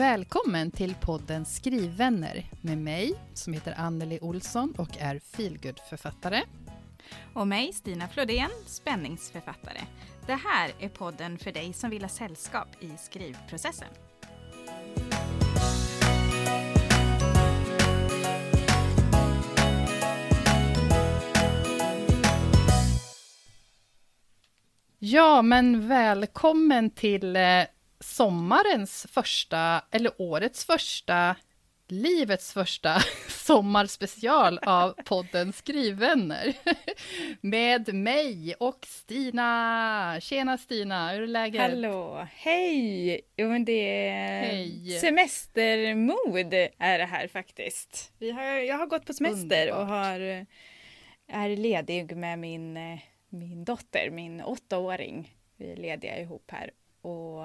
Välkommen till podden Skrivvänner med mig som heter Anneli Olsson och är feelgood-författare. Och mig, Stina Flodén, spänningsförfattare. Det här är podden för dig som vill ha sällskap i skrivprocessen. Ja, men välkommen till eh, sommarens första, eller årets första, livets första sommarspecial av podden Skrivvänner. Med mig och Stina. Tjena Stina, hur är läget? Hallå, hej! Jo men det är hej. semestermod är det här faktiskt. Vi har, jag har gått på semester Underbart. och har, är ledig med min, min dotter, min åttaåring. Vi är lediga ihop här och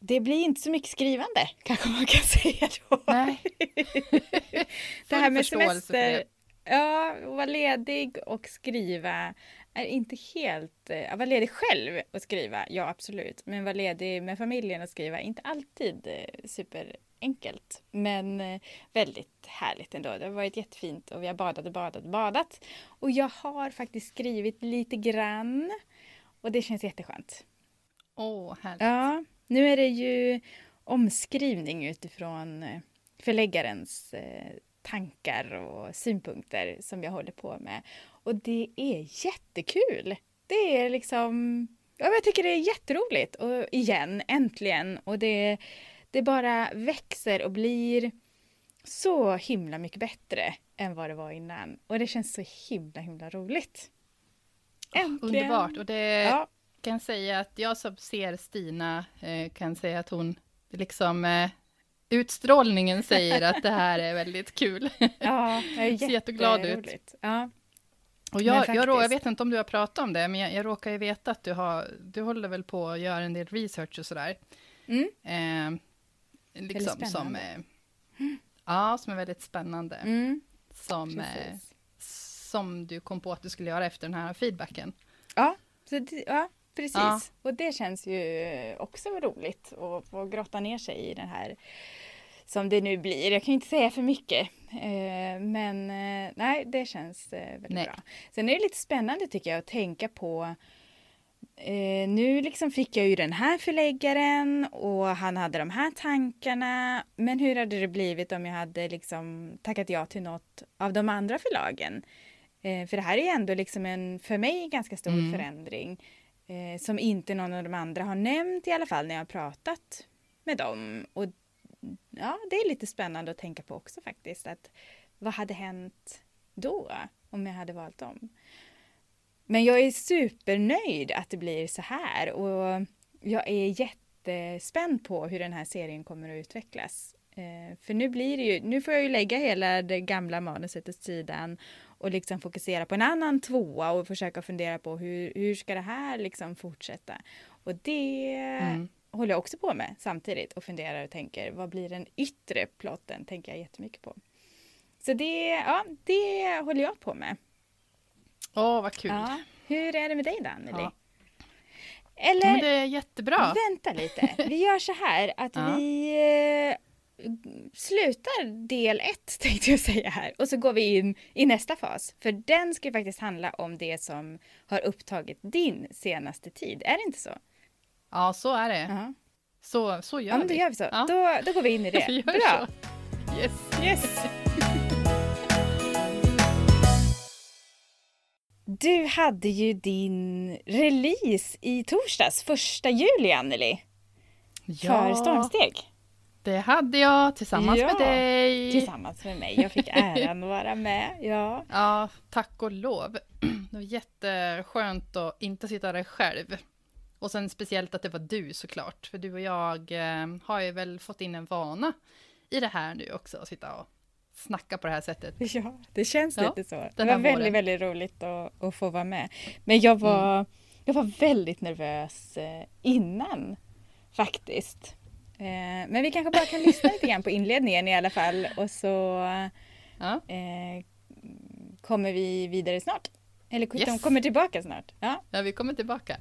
det blir inte så mycket skrivande, kanske man kan säga då. Nej. det här med semester, ja, vara ledig och skriva är inte helt... Att vara ledig själv och skriva, ja absolut. Men vara ledig med familjen och skriva, inte alltid eh, superenkelt. Men eh, väldigt härligt ändå. Det har varit jättefint och vi har badat och badat och badat. Och jag har faktiskt skrivit lite grann. Och det känns jätteskönt. Åh, oh, härligt. Ja, nu är det ju omskrivning utifrån eh, förläggarens eh, tankar och synpunkter som jag håller på med. Och det är jättekul! Det är liksom... Ja, jag tycker det är jätteroligt. Och igen, äntligen. Och det, det bara växer och blir så himla mycket bättre än vad det var innan. Och det känns så himla, himla roligt. Äntligen! Underbart! Och det, ja kan säga att jag som ser Stina eh, kan säga att hon liksom eh, utstrålningen säger att det här är väldigt kul. Ja, jag är Ser jätteglad ut. Ja. Och jag, jag, jag, vet inte om du har pratat om det, men jag, jag råkar ju veta att du, har, du håller väl på att göra en del research och sådär. Mm. Eh, liksom som, eh, ja, som är väldigt spännande. Mm. Som, eh, som du kom på att du skulle göra efter den här feedbacken. Ja, så det, ja Precis, ja. och det känns ju också roligt att få grotta ner sig i den här som det nu blir. Jag kan inte säga för mycket. Eh, men eh, nej, det känns eh, väldigt nej. bra. Sen är det lite spännande tycker jag att tänka på nu liksom fick jag ju den här förläggaren och han hade de här tankarna. Men hur hade det blivit om jag hade liksom tackat ja till något av de andra förlagen? för det här är ändå liksom en, för mig, ganska stor mm. förändring eh, som inte någon av de andra har nämnt i alla fall när jag har pratat med dem. Och ja, det är lite spännande att tänka på också faktiskt. Att vad hade hänt då om jag hade valt dem? Men jag är supernöjd att det blir så här och jag är jättespänd på hur den här serien kommer att utvecklas. Eh, för nu blir det ju, nu får jag ju lägga hela det gamla manuset åt sidan och liksom fokusera på en annan tvåa och försöka fundera på hur, hur ska det här liksom fortsätta? Och det mm. håller jag också på med samtidigt och funderar och tänker vad blir den yttre plotten? Tänker jag jättemycket på. Så det, ja, det håller jag på med. Åh, vad kul! Ja. Hur är det med dig då, Anneli? Ja. Eller, ja, det är jättebra. Vänta lite. Vi gör så här att ja. vi slutar del ett tänkte jag säga här och så går vi in i nästa fas. För den ska faktiskt handla om det som har upptagit din senaste tid. Är det inte så? Ja, så är det. Uh -huh. Så, så gör ja, men då vi. gör vi så. Ja. Då, då går vi in i det. vi Bra. Så. Yes. yes. Du hade ju din release i torsdags, första juli, Anneli. Ja. För Stormsteg. Det hade jag tillsammans ja, med dig. Tillsammans med mig. Jag fick äran att vara med. Ja. ja, tack och lov. Det var jätteskönt att inte sitta där själv. Och sen speciellt att det var du såklart. För du och jag eh, har ju väl fått in en vana i det här nu också. Att sitta och snacka på det här sättet. Ja, det känns ja, lite så. Det var väldigt, väldigt roligt att, att, få vara med. Men jag var, mm. jag var väldigt nervös eh, innan faktiskt. Eh, men vi kanske bara kan lyssna lite grann på inledningen i alla fall och så ja. eh, kommer vi vidare snart. Eller yes. de kommer tillbaka snart. Ja. ja, vi kommer tillbaka.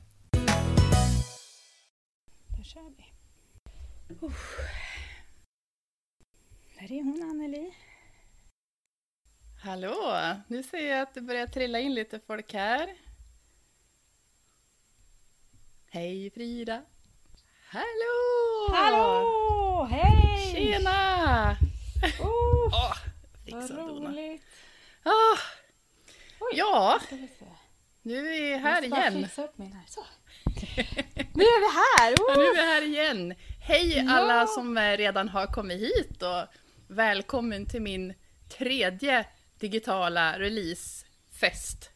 Då kör vi. Uh. Där är hon, Anneli. Hallå! Nu ser jag att det börjar trilla in lite folk här. Hej Frida! Hallå! Hallå! Hej! Tjena! Oh, oh, vad roligt! Ah. Ja, nu är vi här igen. Här. Så. nu är vi här! Oh. Ja, nu är vi här igen! Hej ja. alla som redan har kommit hit och välkommen till min tredje digitala releasefest.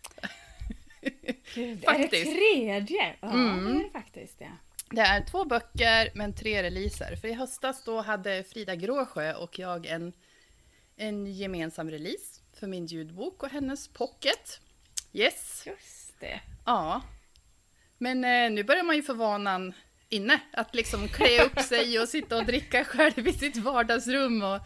Gud, är det tredje? Ja, mm. det är det faktiskt. Ja. Det är två böcker men tre releaser. För i höstas då hade Frida Gråsjö och jag en, en gemensam release för min ljudbok och hennes pocket. Yes! Just det. Ja. Men eh, nu börjar man ju få vanan inne, att liksom klä upp sig och sitta och dricka själv i sitt vardagsrum och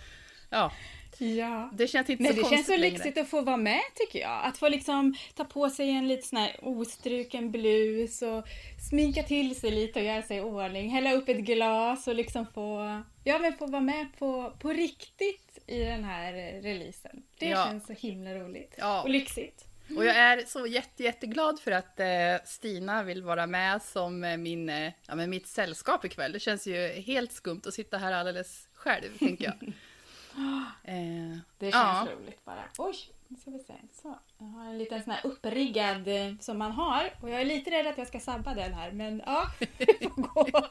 ja. Ja. Det känns inte Nej, så det känns så lyxigt att få vara med tycker jag. Att få liksom ta på sig en lite sån här ostruken blus och sminka till sig lite och göra sig i ordning. Hälla upp ett glas och liksom få, ja, men få vara med på, på riktigt i den här releasen. Det ja. känns så himla roligt ja. och lyxigt. Och jag är så jätte, jätteglad för att eh, Stina vill vara med som eh, min, eh, ja, men mitt sällskap ikväll. Det känns ju helt skumt att sitta här alldeles själv, tänker jag. Eh, det känns ja. roligt bara. Oj, nu ska vi se. Så, jag har en liten sån här uppriggad eh, som man har. Och jag är lite rädd att jag ska sabba den här, men ja, det får gå.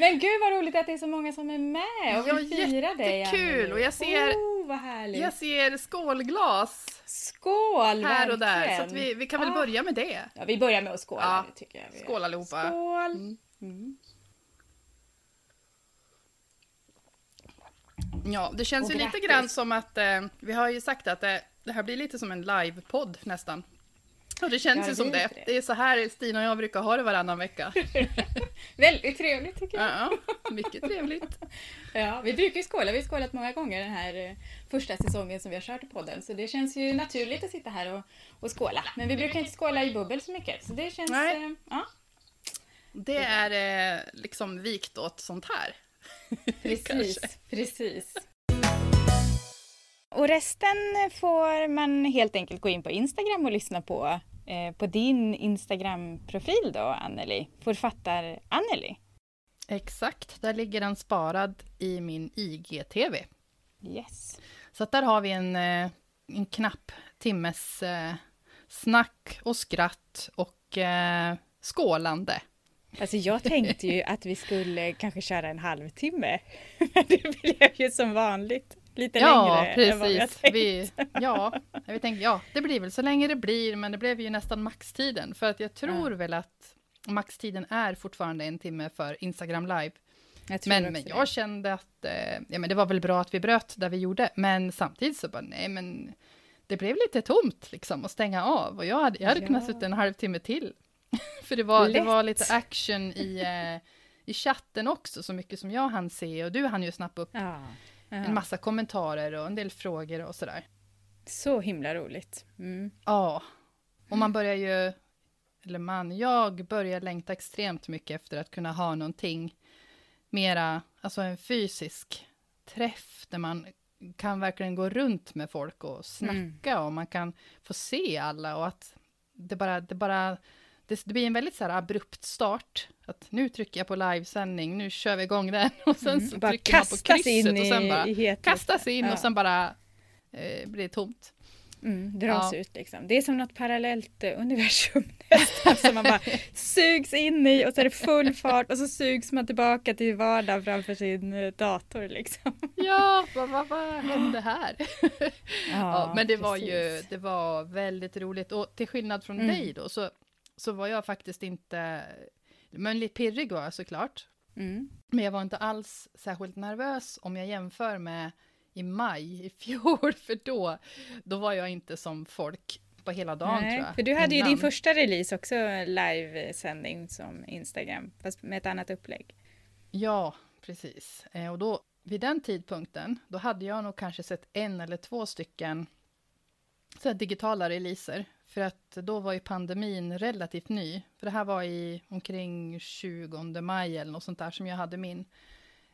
men gud vad roligt att det är så många som är med och vill ja, fira dig. Jättekul! Och jag ser, oh, jag ser skålglas. Skål! Här och där, så vi, vi kan väl ah. börja med det. Ja, vi börjar med att skåla ja. nu tycker jag. Skål allihopa! Skål! Mm. Mm. Ja, det känns ju lite grann som att eh, vi har ju sagt att det, det här blir lite som en livepodd nästan. Och det känns ja, ju som det. det. Det är så här Stina och jag brukar ha det varannan vecka. Väldigt trevligt tycker jag. Ja, mycket trevligt. ja, vi brukar ju skåla. Vi har skålat många gånger den här eh, första säsongen som vi har kört podden. Så det känns ju naturligt att sitta här och, och skåla. Men vi brukar inte skåla i bubbel så mycket. Så det känns... Eh, ja. Det är eh, liksom vikt åt sånt här. Precis, precis. Och resten får man helt enkelt gå in på Instagram och lyssna på. Eh, på din Instagram-profil då, Anneli. Författar Anneli. Exakt, där ligger den sparad i min IGTV. Yes. Så där har vi en, eh, en knapp timmes eh, snack och skratt och eh, skålande. Alltså jag tänkte ju att vi skulle kanske köra en halvtimme. Men det blev ju som vanligt lite ja, längre precis. än vad vi tänkt. Vi, ja, vi tänkte, ja, det blir väl så länge det blir, men det blev ju nästan maxtiden. För att jag tror ja. väl att maxtiden är fortfarande en timme för Instagram live. Men, men jag det. kände att eh, ja, men det var väl bra att vi bröt där vi gjorde, men samtidigt så bara, nej men det blev lite tomt liksom att stänga av och jag hade, jag hade ja. kunnat sitta en halvtimme till. För det var, det var lite action i, eh, i chatten också, så mycket som jag hann se. Och du hann ju snappa upp ja, en massa kommentarer och en del frågor och sådär. Så himla roligt. Mm. Ja. Och man börjar ju, eller man, jag börjar längta extremt mycket efter att kunna ha någonting mera, alltså en fysisk träff där man kan verkligen gå runt med folk och snacka mm. och man kan få se alla och att det bara, det bara det, blir en väldigt så abrupt start. Att nu trycker jag på livesändning, nu kör vi igång den. Och sen mm, så trycker man på krysset och sen bara i kastas in ja. och sen bara eh, blir det tomt. Mm, dras ja. ut liksom. Det är som något parallellt eh, universum nästan som man bara sugs in i och så är det full fart och så sugs man tillbaka till vardagen framför sin eh, dator liksom. Ja, vad, vad, vad hände här? Ja, ja men det precis. var ju, det var väldigt roligt och till skillnad från mm. dig då så så var jag faktiskt inte... Men lite pirrig var jag såklart. Mm. Men jag var inte alls särskilt nervös om jag jämför med i maj i fjol, för då, då var jag inte som folk på hela dagen Nej, tror jag. För du hade innan. ju din första release också, livesändning som Instagram, fast med ett annat upplägg. Ja, precis. Eh, och då, vid den tidpunkten, då hade jag nog kanske sett en eller två stycken så digitala releaser För att då var ju pandemin relativt ny. För det här var i omkring 20 maj eller något sånt där som jag hade min.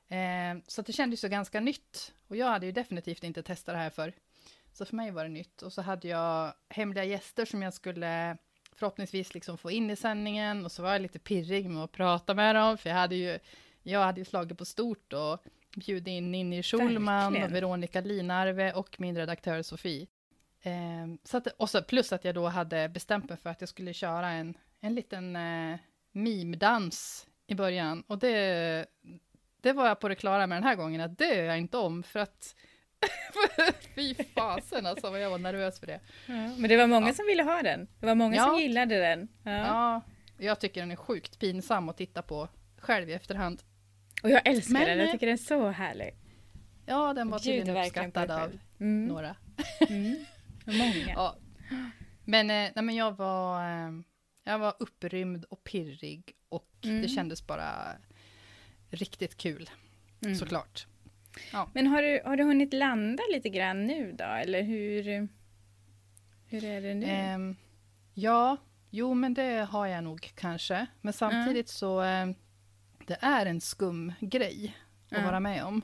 Eh, så det kändes ju ganska nytt. Och jag hade ju definitivt inte testat det här för. Så för mig var det nytt. Och så hade jag hemliga gäster som jag skulle förhoppningsvis liksom få in i sändningen. Och så var jag lite pirrig med att prata med dem. För jag hade ju, jag hade ju slagit på stort och bjudit in Ninni Schulman Veronica Linarve och min redaktör Sofie. Eh, så att, och så plus att jag då hade bestämt mig för att jag skulle köra en, en liten eh, mimdans i början. Och det, det var jag på det klara med den här gången, att det gör jag inte om, för att Fy fasen alltså vad jag var nervös för det. Ja, men det var många ja. som ville ha den. Det var många ja. som gillade den. Ja. ja. jag tycker den är sjukt pinsam att titta på själv i efterhand. Och jag älskar men, den, jag tycker den är så härlig. Ja, den var tydligen uppskattad av mm. några. Mm. Många. ja. Men, eh, nej, men jag var, eh, jag var upprymd och pirrig och mm. det kändes bara riktigt kul, mm. såklart. Ja. Men har du, har du hunnit landa lite grann nu då, eller hur, hur är det nu? Um, ja, jo men det har jag nog kanske. Men samtidigt mm. så, um, det är en skum grej att vara med om.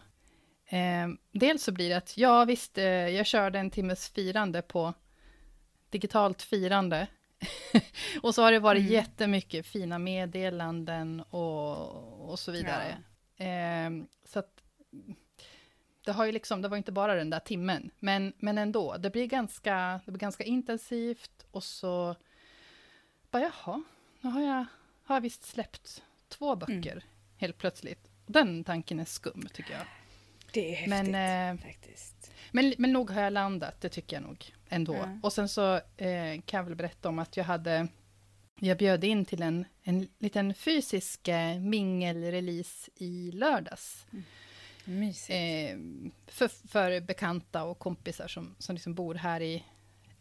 Um, dels så blir det att, ja visst, uh, jag körde en timmes firande på digitalt firande. och så har det varit mm. jättemycket fina meddelanden och, och så vidare. Ja. så att det, har ju liksom, det var inte bara den där timmen, men, men ändå, det blir, ganska, det blir ganska intensivt och så bara jaha, nu har jag, har jag visst släppt två böcker mm. helt plötsligt. Den tanken är skum tycker jag. Det är häftigt men, eh, faktiskt. Men, men nog har jag landat, det tycker jag nog ändå. Mm. Och sen så eh, kan jag väl berätta om att jag hade jag bjöd in till en, en liten fysisk eh, mingelrelease i lördags. Mm. Eh, för, för bekanta och kompisar som, som liksom bor här i,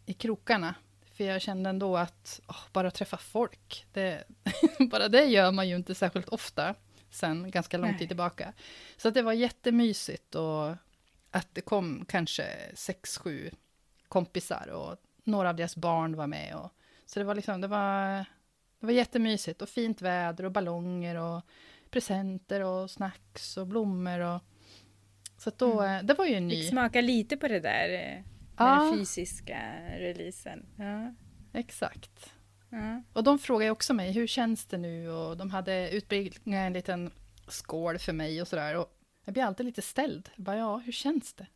i krokarna. För jag kände ändå att oh, bara träffa folk, det, bara det gör man ju inte särskilt ofta sen ganska lång tid tillbaka. Så att det var jättemysigt och att det kom kanske sex, sju kompisar och några av deras barn var med. Och, så det var liksom, det var, det var jättemysigt och fint väder och ballonger och presenter och snacks och blommor och så då, mm. Eh, det var ju en ny... Fick smaka lite på det där eh, ja. den fysiska releasen. Ja. Exakt. Ja. Och de frågade också mig, hur känns det nu? Och de hade utbringat en liten skål för mig och sådär. Och jag blir alltid lite ställd. Jag bara, ja, hur känns det?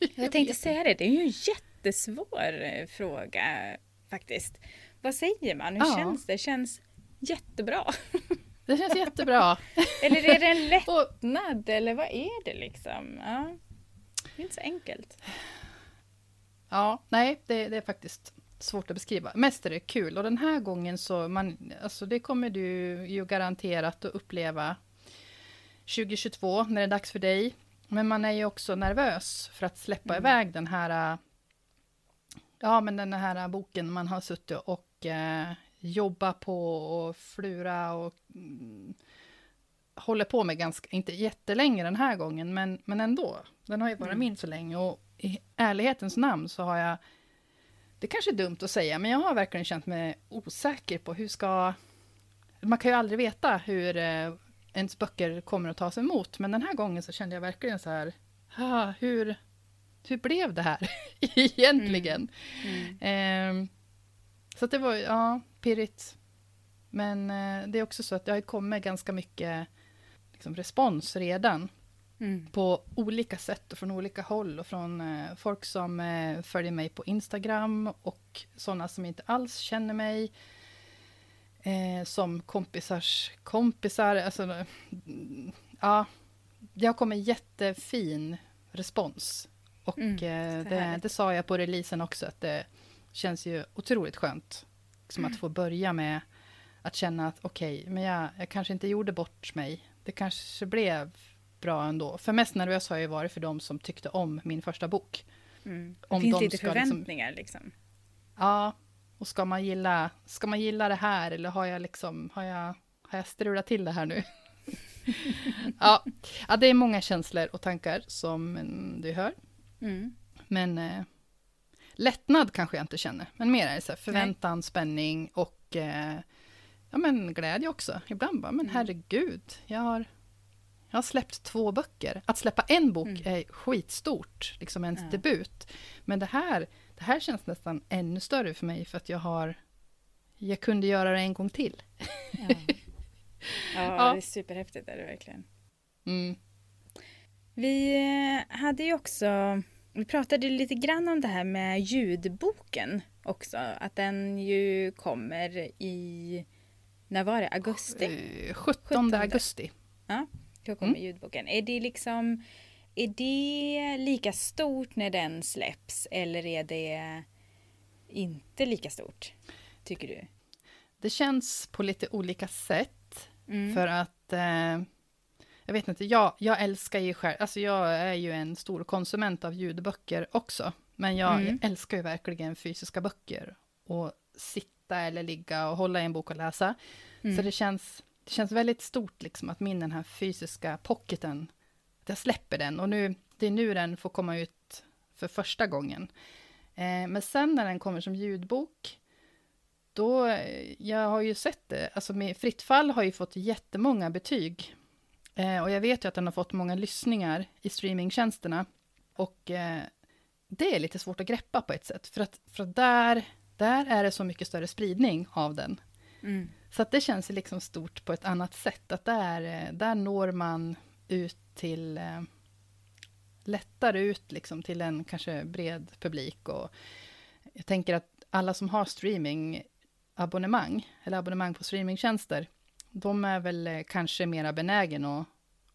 jag tänkte säga det, det är ju en jättesvår eh, fråga faktiskt. Vad säger man? Hur ja. känns det? Känns jättebra. Det känns jättebra. eller är det en lättnad eller vad är det liksom? Ja. Det är inte så enkelt. Ja, nej, det, det, är faktiskt svårt att beskriva. Mest är det kul och den här gången så, man, alltså det kommer du ju garanterat att uppleva 2022 när det är dags för dig. Men man är ju också nervös för att släppa mm. iväg den här, ja men den här boken man har suttit och eh, jobba på och flura och mm, håller på med ganska, inte jättelänge den här gången, men, men ändå. Den har ju varit mm. min så länge och i ärlighetens namn så har jag, det kanske är dumt att säga, men jag har verkligen känt mig osäker på hur ska, man kan ju aldrig veta hur eh, ens böcker kommer att tas emot, men den här gången så kände jag verkligen så här, ah, hur, hur blev det här egentligen? Mm. Mm. Eh, så det var, ja, pirrigt. Men eh, det är också så att det har kommit ganska mycket liksom, respons redan. Mm. På olika sätt och från olika håll och från eh, folk som eh, följer mig på Instagram och sådana som inte alls känner mig. Eh, som kompisars kompisar. Alltså, ja, det har kommit jättefin respons. Och mm, eh, det, det, sa jag på releasen också, att det känns ju otroligt skönt Liksom att få börja med att känna att okej, okay, men jag, jag kanske inte gjorde bort mig. Det kanske blev bra ändå. För mest nervös har jag varit för de som tyckte om min första bok. Mm. Det om finns de lite liksom- förväntningar liksom, liksom. Ja, och ska man, gilla, ska man gilla det här eller har jag, liksom, har jag, har jag strulat till det här nu? ja. ja, det är många känslor och tankar som du hör. Mm. Men eh, lättnad kanske jag inte känner, men mer är så här förväntan, Nej. spänning och eh, ja, men glädje också. Ibland bara, men mm. herregud, jag har, jag har släppt två böcker. Att släppa en bok mm. är skitstort, liksom ens ja. debut. Men det här, det här känns nästan ännu större för mig, för att jag har... Jag kunde göra det en gång till. Ja, ja, det är superhäftigt, är det verkligen. Mm. Vi eh, hade ju också... Vi pratade lite grann om det här med ljudboken också. Att den ju kommer i... När var det? Augusti? 17, 17. augusti. Ja, då kommer mm. ljudboken. Är det liksom... Är det lika stort när den släpps eller är det inte lika stort? Tycker du? Det känns på lite olika sätt. Mm. För att eh, jag vet inte, jag, jag älskar ju själv, alltså jag är ju en stor konsument av ljudböcker också. Men jag, mm. jag älskar ju verkligen fysiska böcker. Och sitta eller ligga och hålla i en bok och läsa. Mm. Så det känns, det känns väldigt stort liksom att min den här fysiska pocketen, att jag släpper den. Och nu, det är nu den får komma ut för första gången. Eh, men sen när den kommer som ljudbok, då, eh, jag har ju sett det, alltså med Fritt fall har ju fått jättemånga betyg Eh, och jag vet ju att den har fått många lyssningar i streamingtjänsterna. Och eh, det är lite svårt att greppa på ett sätt, för att, för att där, där är det så mycket större spridning av den. Mm. Så att det känns liksom stort på ett annat sätt, att där, eh, där når man ut till eh, lättare ut liksom till en kanske bred publik. Och jag tänker att alla som har streamingabonnemang, eller abonnemang på streamingtjänster, de är väl eh, kanske mera benägen att,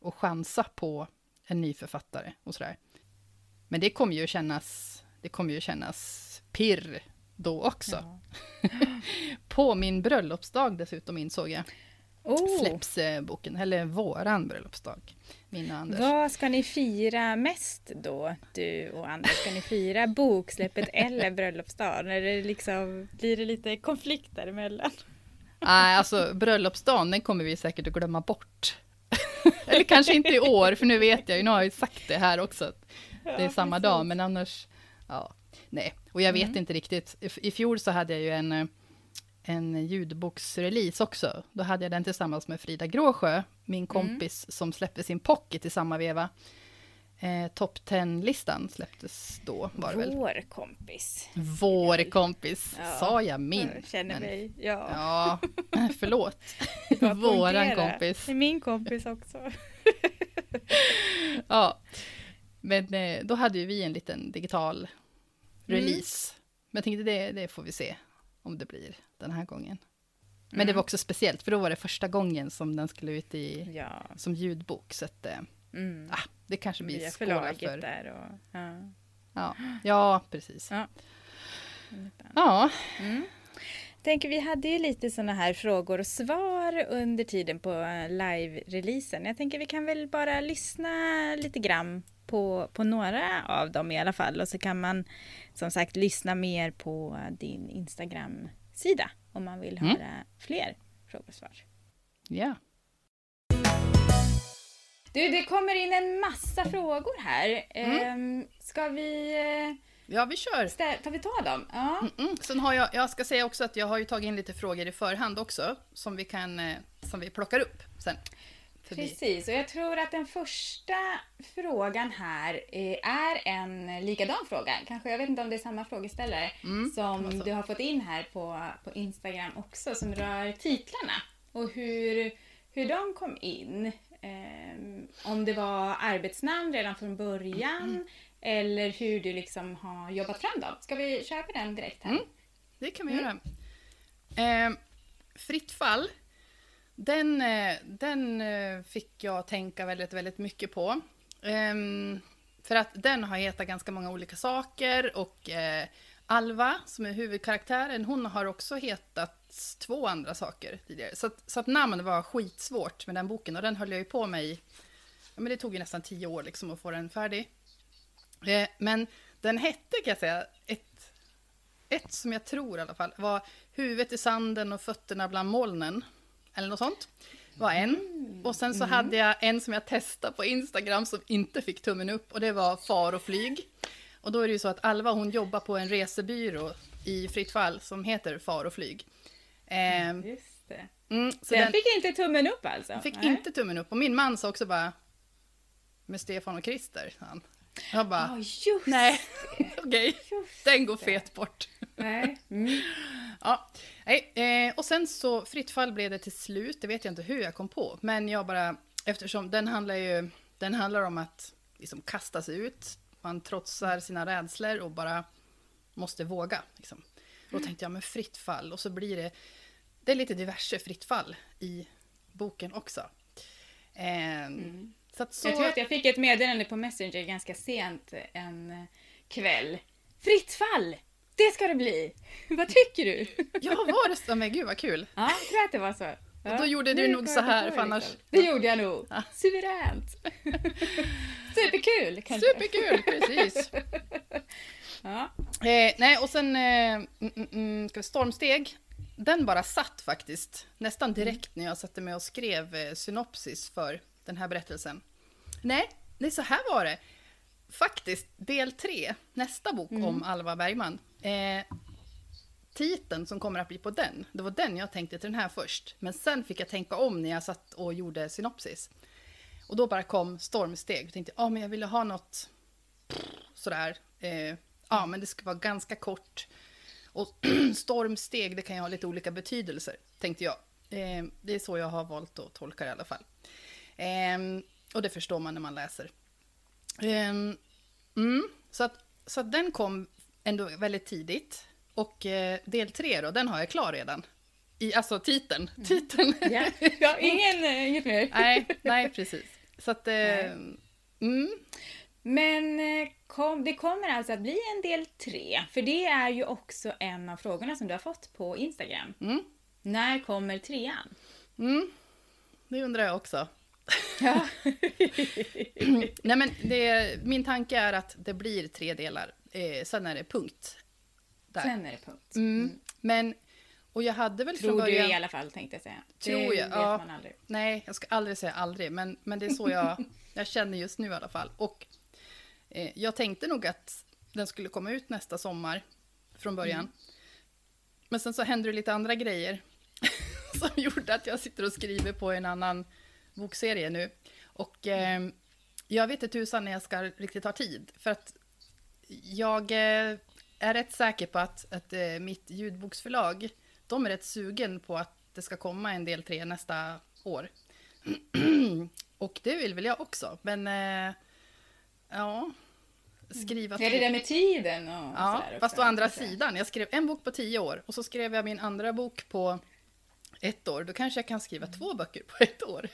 att chansa på en ny författare och sådär. Men det kommer ju kännas, det kommer ju kännas pirr då också. Ja. på min bröllopsdag dessutom insåg jag. Oh. Släpps boken, eller våran bröllopsdag. Min och Anders. Vad ska ni fira mest då, du och Anders? Ska ni fira boksläppet eller bröllopsdagen? Det liksom, blir det lite konflikt däremellan? Nej, alltså bröllopsdagen, den kommer vi säkert att glömma bort. Eller kanske inte i år, för nu vet jag ju, nu har jag ju sagt det här också, att det är ja, samma precis. dag, men annars, ja, nej. Och jag vet mm. inte riktigt, I, fjol så hade jag ju en, en ljudboksrelease också. Då hade jag den tillsammans med Frida Gråsjö, min mm. kompis mm. som släppte sin pocket i samma veva. Eh, Top 10-listan släpptes då, var det väl? Vår kompis. Vår kompis, ja. sa jag min? Jag känner mig, ja. Ja, förlåt. Våran kompis. Det är min kompis också. ja, men eh, då hade ju vi en liten digital release. Mm. Men jag tänkte det, det får vi se om det blir den här gången. Men mm. det var också speciellt, för då var det första gången som den skulle ut i, ja. som ljudbok. Så att, eh, mm. ah, det kanske blir skåla för. Där och, ja. Ja, ja precis. Ja. ja. Mm. Tänker, vi hade ju lite sådana här frågor och svar under tiden på live-releasen. Jag tänker vi kan väl bara lyssna lite grann på, på några av dem i alla fall. Och så kan man som sagt lyssna mer på din Instagram-sida om man vill mm. höra fler frågor och svar. Ja. Du, det kommer in en massa frågor här. Mm. Ehm, ska vi... Eh, ja, vi kör. Tar vi ta dem? Ja. Mm -mm. Sen har jag, jag ska säga också att jag har ju tagit in lite frågor i förhand också, som vi kan, eh, som vi plockar upp sen. Precis, och jag tror att den första frågan här eh, är en likadan fråga. Kanske, jag vet inte om det är samma frågeställare mm, som du har fått in här på, på Instagram också, som rör titlarna och hur, hur de kom in. Eh, om det var arbetsnamn redan från början mm. eller hur du liksom har jobbat fram dem. Ska vi köra på den direkt här? Mm, det kan vi mm. göra. Eh, fritt fall, den, eh, den eh, fick jag tänka väldigt, väldigt mycket på. Ehm, för att den har hetat ganska många olika saker och eh, Alva, som är huvudkaraktären, hon har också hetat två andra saker tidigare. Så att, så att namn var skitsvårt med den boken och den höll jag ju på med i, ja men det tog ju nästan tio år liksom att få den färdig. Eh, men den hette kan jag säga, ett, ett som jag tror i alla fall, var Huvudet i sanden och fötterna bland molnen. Eller något sånt. var en. Mm. Och sen så mm. hade jag en som jag testade på Instagram som inte fick tummen upp och det var Far och flyg. Och då är det ju så att Alva hon jobbar på en resebyrå i fritt fall som heter Far och flyg. Eh, Just det. Mm, så den, den fick inte tummen upp alltså? fick Nej. inte tummen upp. Och min man sa också bara med Stefan och Christer. Han. Jag bara, oh, just nej, okej, okay. den går fet bort. Nej. Mm. ja. nej. Eh, och sen så, Fritt fall blev det till slut, det vet jag inte hur jag kom på, men jag bara, eftersom den handlar ju, den handlar om att liksom kasta sig ut, man trotsar sina rädslor och bara måste våga. Liksom. Då mm. tänkte jag, men fritt fall, och så blir det, det är lite diverse fritt fall i boken också. Eh, mm. Så, så Jag tror att jag fick ett meddelande på Messenger ganska sent en kväll. Fritt fall! Det ska det bli! vad tycker du? ja, var det så? Men gud vad kul! Ja, jag tror att det var så. Ja, då gjorde du nog så här, för annars... Det gjorde jag nog. Ja. Suveränt! Superkul! Kanske. Superkul, precis! ja. Eh, nej, och sen eh, mm, mm, mm, stormsteg. Den bara satt faktiskt, nästan direkt när jag satte mig och skrev eh, synopsis för den här berättelsen. Nej, nej, så här var det. Faktiskt, del tre, nästa bok mm. om Alva Bergman. Eh, titeln som kommer att bli på den, det var den jag tänkte till den här först. Men sen fick jag tänka om när jag satt och gjorde synopsis. Och då bara kom stormsteg. Jag tänkte, ja ah, men jag ville ha något sådär. Eh, ja men det ska vara ganska kort. Och stormsteg, det kan ju ha lite olika betydelser, tänkte jag. Eh, det är så jag har valt att tolka det i alla fall. Eh, och det förstår man när man läser. Eh, mm, så, att, så att den kom ändå väldigt tidigt. Och eh, del tre då, den har jag klar redan. I, alltså titeln. Mm. titeln. Yeah. ja, ingen, eh, inget mer. nej, nej, precis. Så att... Eh, mm. Men eh, kom, det kommer alltså att bli en del tre, för det är ju också en av frågorna som du har fått på Instagram. Mm. När kommer trean? Mm. Det undrar jag också. Ja. Nej, men det, min tanke är att det blir tre delar. Eh, sen är det punkt. Där. Sen är det punkt. Mm. Mm. Men, och jag hade väl Tror början... du i alla fall, tänkte jag säga. Tror det jag, vet ja. man aldrig. Nej, jag ska aldrig säga aldrig, men, men det är så jag, jag känner just nu i alla fall. Och eh, jag tänkte nog att den skulle komma ut nästa sommar från början. Mm. Men sen så hände det lite andra grejer som gjorde att jag sitter och skriver på en annan bokserie nu. Och eh, jag vet inte tusan när jag ska riktigt ha tid. För att jag eh, är rätt säker på att, att eh, mitt ljudboksförlag, de är rätt sugen på att det ska komma en del tre nästa år. och det vill väl jag också, men eh, ja, skriva... Är det det med tiden? Och ja, fast å andra sidan, jag skrev en bok på tio år och så skrev jag min andra bok på ett år. Då kanske jag kan skriva två böcker på ett år.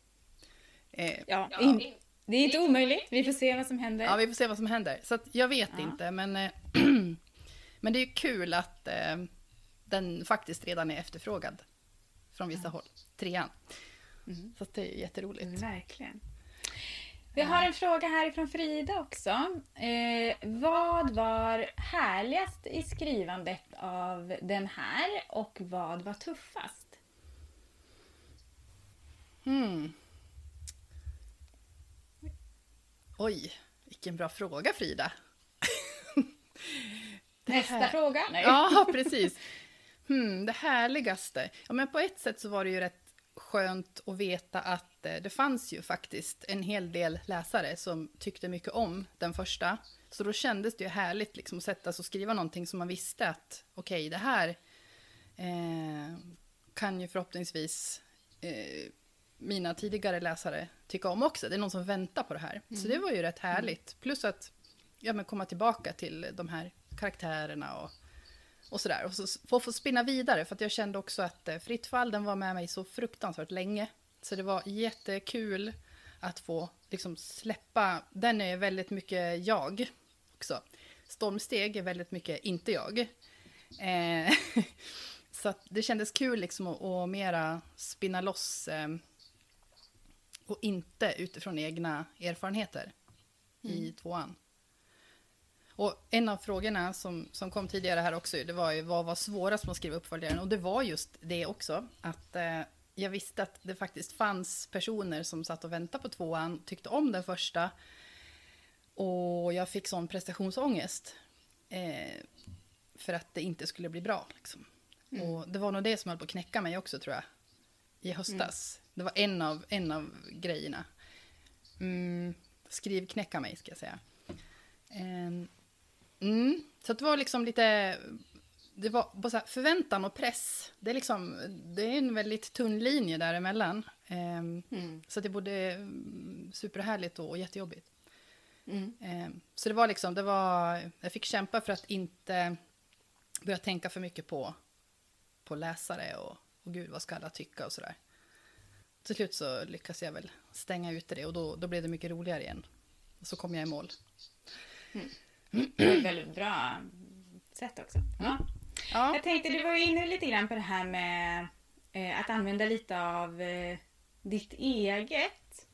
eh, ja, in, det är inte omöjligt. Vi får se vad som händer. Ja, vi får se vad som händer. Så jag vet ja. inte, men, eh, men det är kul att eh, den faktiskt redan är efterfrågad från vissa ja. håll. Trean. Mm. Så det är jätteroligt. Verkligen. Vi har en fråga härifrån Frida också. Eh, vad var härligast i skrivandet av den här och vad var tuffast? Hmm. Oj, vilken bra fråga Frida. Nästa fråga? Nej. Ja, precis. Hmm, det härligaste. Ja, men på ett sätt så var det ju rätt skönt att veta att eh, det fanns ju faktiskt en hel del läsare som tyckte mycket om den första. Så då kändes det ju härligt liksom att sätta sig och skriva någonting som man visste att okej, okay, det här eh, kan ju förhoppningsvis eh, mina tidigare läsare tycka om också. Det är någon som väntar på det här. Mm. Så det var ju rätt härligt. Plus att ja, men komma tillbaka till de här karaktärerna och och sådär. Och så få, få spinna vidare, för att jag kände också att eh, Fritt fall, den var med mig så fruktansvärt länge. Så det var jättekul att få liksom släppa, den är väldigt mycket jag också. Stormsteg är väldigt mycket inte jag. Eh, så det kändes kul liksom att, att mera spinna loss eh, och inte utifrån egna erfarenheter mm. i tvåan. Och en av frågorna som, som kom tidigare här också, det var ju vad var svårast med att skriva uppföljaren? Och det var just det också, att eh, jag visste att det faktiskt fanns personer som satt och väntade på tvåan, tyckte om den första. Och jag fick sån prestationsångest. Eh, för att det inte skulle bli bra. Liksom. Mm. Och det var nog det som höll på att knäcka mig också tror jag. I höstas. Mm. Det var en av, en av grejerna. Mm, skrivknäcka mig ska jag säga. Um, mm, så det var liksom lite... Det var bara förväntan och press. Det är, liksom, det är en väldigt tunn linje däremellan. Um, mm. Så det är både mm, superhärligt och jättejobbigt. Mm. Um, så det var liksom, det var, jag fick kämpa för att inte börja tänka för mycket på, på läsare och, och gud vad ska alla tycka och sådär. Till slut så lyckas jag väl stänga ute det och då, då blev det mycket roligare igen. Och så kom jag i mål. Mm. Väldigt bra sätt också. Ja. ja. Jag tänkte, du var inne lite grann på det här med eh, att använda lite av eh, ditt eget.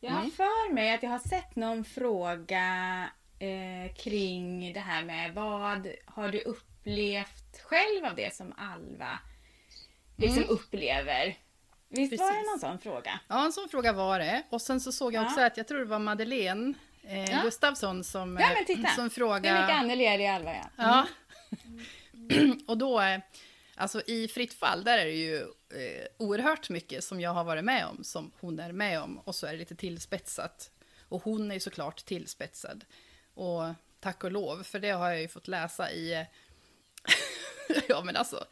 Jag har mm. för mig att jag har sett någon fråga eh, kring det här med vad har du upplevt själv av det som Alva liksom mm. upplever? Visst Precis. var det någon sån fråga? Ja, en sån fråga var det. Och sen så såg jag också ja. att jag tror det var Madeleine eh, ja. Gustafsson som, ja, men titta. som frågade... Hur mycket Anneli är det i Alva? Ja. ja. Och då, eh, alltså i Fritt fall, där är det ju eh, oerhört mycket som jag har varit med om, som hon är med om. Och så är det lite tillspetsat. Och hon är ju såklart tillspetsad. Och tack och lov, för det har jag ju fått läsa i... Eh, ja, men alltså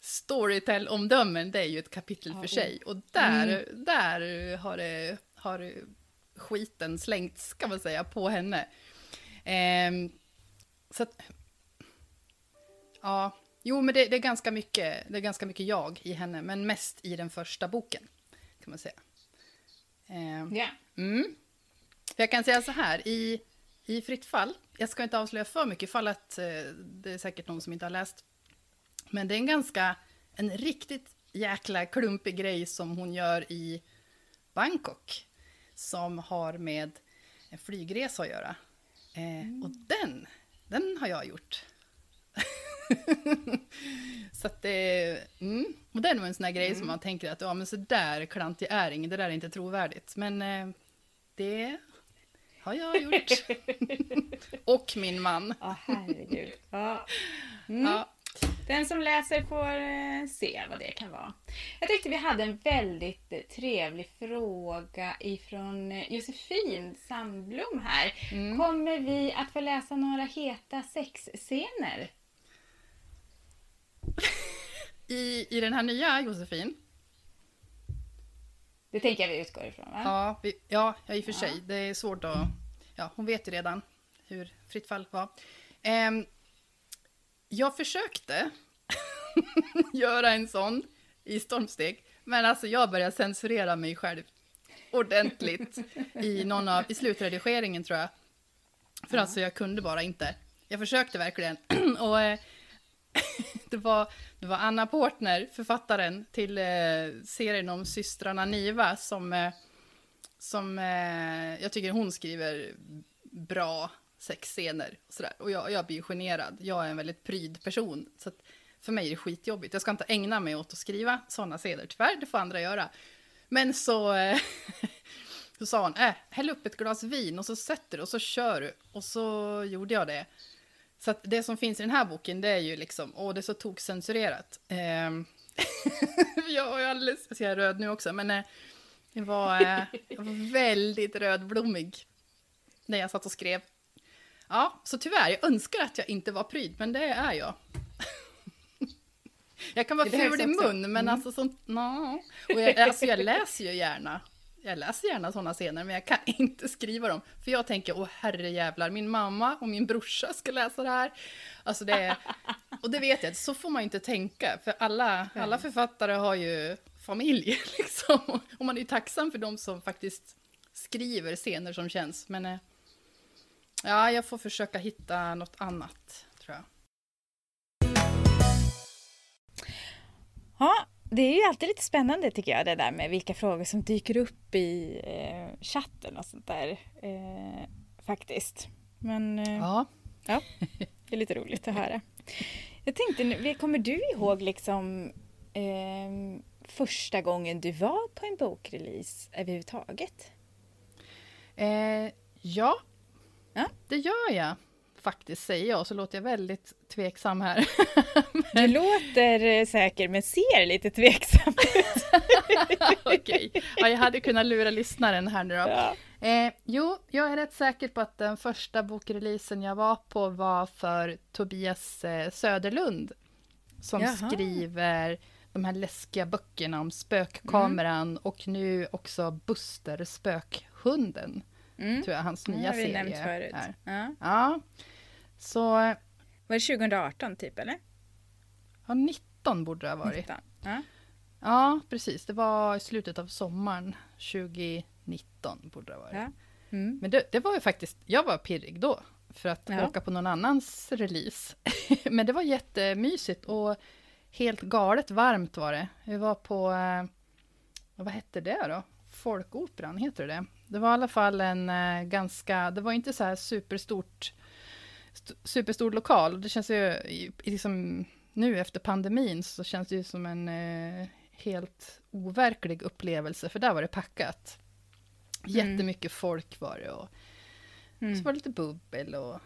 Storytel-omdömen, det är ju ett kapitel för sig. Och där, mm. där har, det, har skiten slängts, kan man säga, på henne. Eh, så att, Ja, jo, men det, det, är ganska mycket, det är ganska mycket jag i henne, men mest i den första boken, kan man säga. Eh, yeah. mm. Jag kan säga så här, i, i Fritt fall, jag ska inte avslöja för mycket ifall att eh, det är säkert någon som inte har läst men det är en ganska, en riktigt jäkla klumpig grej som hon gör i Bangkok. Som har med en flygresa att göra. Eh, mm. Och den, den har jag gjort. så att det, mm, och den var en sån här grej mm. som man tänker att ja men så där klantig är ingen, det där är inte trovärdigt. Men eh, det har jag gjort. och min man. Ja, herregud. Ja. Mm. ja. Den som läser får eh, se vad det kan vara. Jag tyckte vi hade en väldigt trevlig fråga ifrån eh, Josefin Sandblom här. Mm. Kommer vi att få läsa några heta sexscener? I, I den här nya Josefin? Det tänker jag vi utgår ifrån va? Ja, vi, ja i och för sig. Det är svårt att... Ja, hon vet ju redan hur Fritt fall var. Um, jag försökte göra en sån i stormsteg, men alltså jag började censurera mig själv ordentligt i, någon av, i slutredigeringen tror jag. För alltså jag kunde bara inte. Jag försökte verkligen. och eh, det, var, det var Anna Portner, författaren till eh, serien om systrarna Niva, som, eh, som jag tycker hon skriver bra sexscener. Och, sådär. och jag, jag blir generad. Jag är en väldigt pryd person. Så för mig är det skitjobbigt. Jag ska inte ägna mig åt att skriva sådana scener. Tyvärr, det får andra göra. Men så, eh, så sa hon, äh, häll upp ett glas vin och så sätter du och så kör du. Och så gjorde jag det. Så att det som finns i den här boken, det är ju liksom, åh, det är så tokcensurerat. Eh, jag är alldeles, jag ser röd nu också, men eh, jag, var, eh, jag var väldigt rödblommig när jag satt och skrev. Ja, så tyvärr, jag önskar att jag inte var pryd, men det är jag. jag kan vara ful i mun, men mm. alltså sånt, no. Och jag, alltså jag läser ju gärna. Jag läser gärna sådana scener, men jag kan inte skriva dem. För jag tänker, åh herrejävlar, min mamma och min brorsa ska läsa det här. Alltså det, och det vet jag, så får man ju inte tänka. För alla, alla författare har ju familj, liksom. Och man är ju tacksam för de som faktiskt skriver scener som känns. Men eh, Ja, jag får försöka hitta något annat, tror jag. Ja, det är ju alltid lite spännande tycker jag det där med vilka frågor som dyker upp i eh, chatten och sånt där. Eh, faktiskt. Men eh, ja. ja, det är lite roligt att höra. Jag tänkte, kommer du ihåg liksom eh, första gången du var på en bokrelease överhuvudtaget? Eh, ja, ja. det gör jag faktiskt, säger jag, så låter jag väldigt tveksam här. Du låter eh, säker, men ser lite tveksam ut. Okej, ja, jag hade kunnat lura lyssnaren här nu då. Ja. Eh, jo, jag är rätt säker på att den första bokreleasen jag var på var för Tobias eh, Söderlund. Som Jaha. skriver de här läskiga böckerna om spökkameran mm. och nu också Buster, spökhunden. Mm. Tror jag hans nya serie nämnt förut. är. Ja. ja. Så... Var det 2018 typ eller? Ja, 19 borde det ha varit. 19. Ja. ja, precis. Det var i slutet av sommaren 2019 borde det ha varit. Ja. Mm. Men det, det, var ju faktiskt, jag var pirrig då för att ja. åka på någon annans release. Men det var jättemysigt och helt galet varmt var det. Vi var på, eh, vad hette det då? Folkoperan, heter det det? var i alla fall en eh, ganska, det var inte så här superstort, superstor lokal. Det känns ju, liksom, nu efter pandemin så känns det ju som en eh, helt overklig upplevelse, för där var det packat. Mm. Jättemycket folk var det och mm. så var det lite bubbel och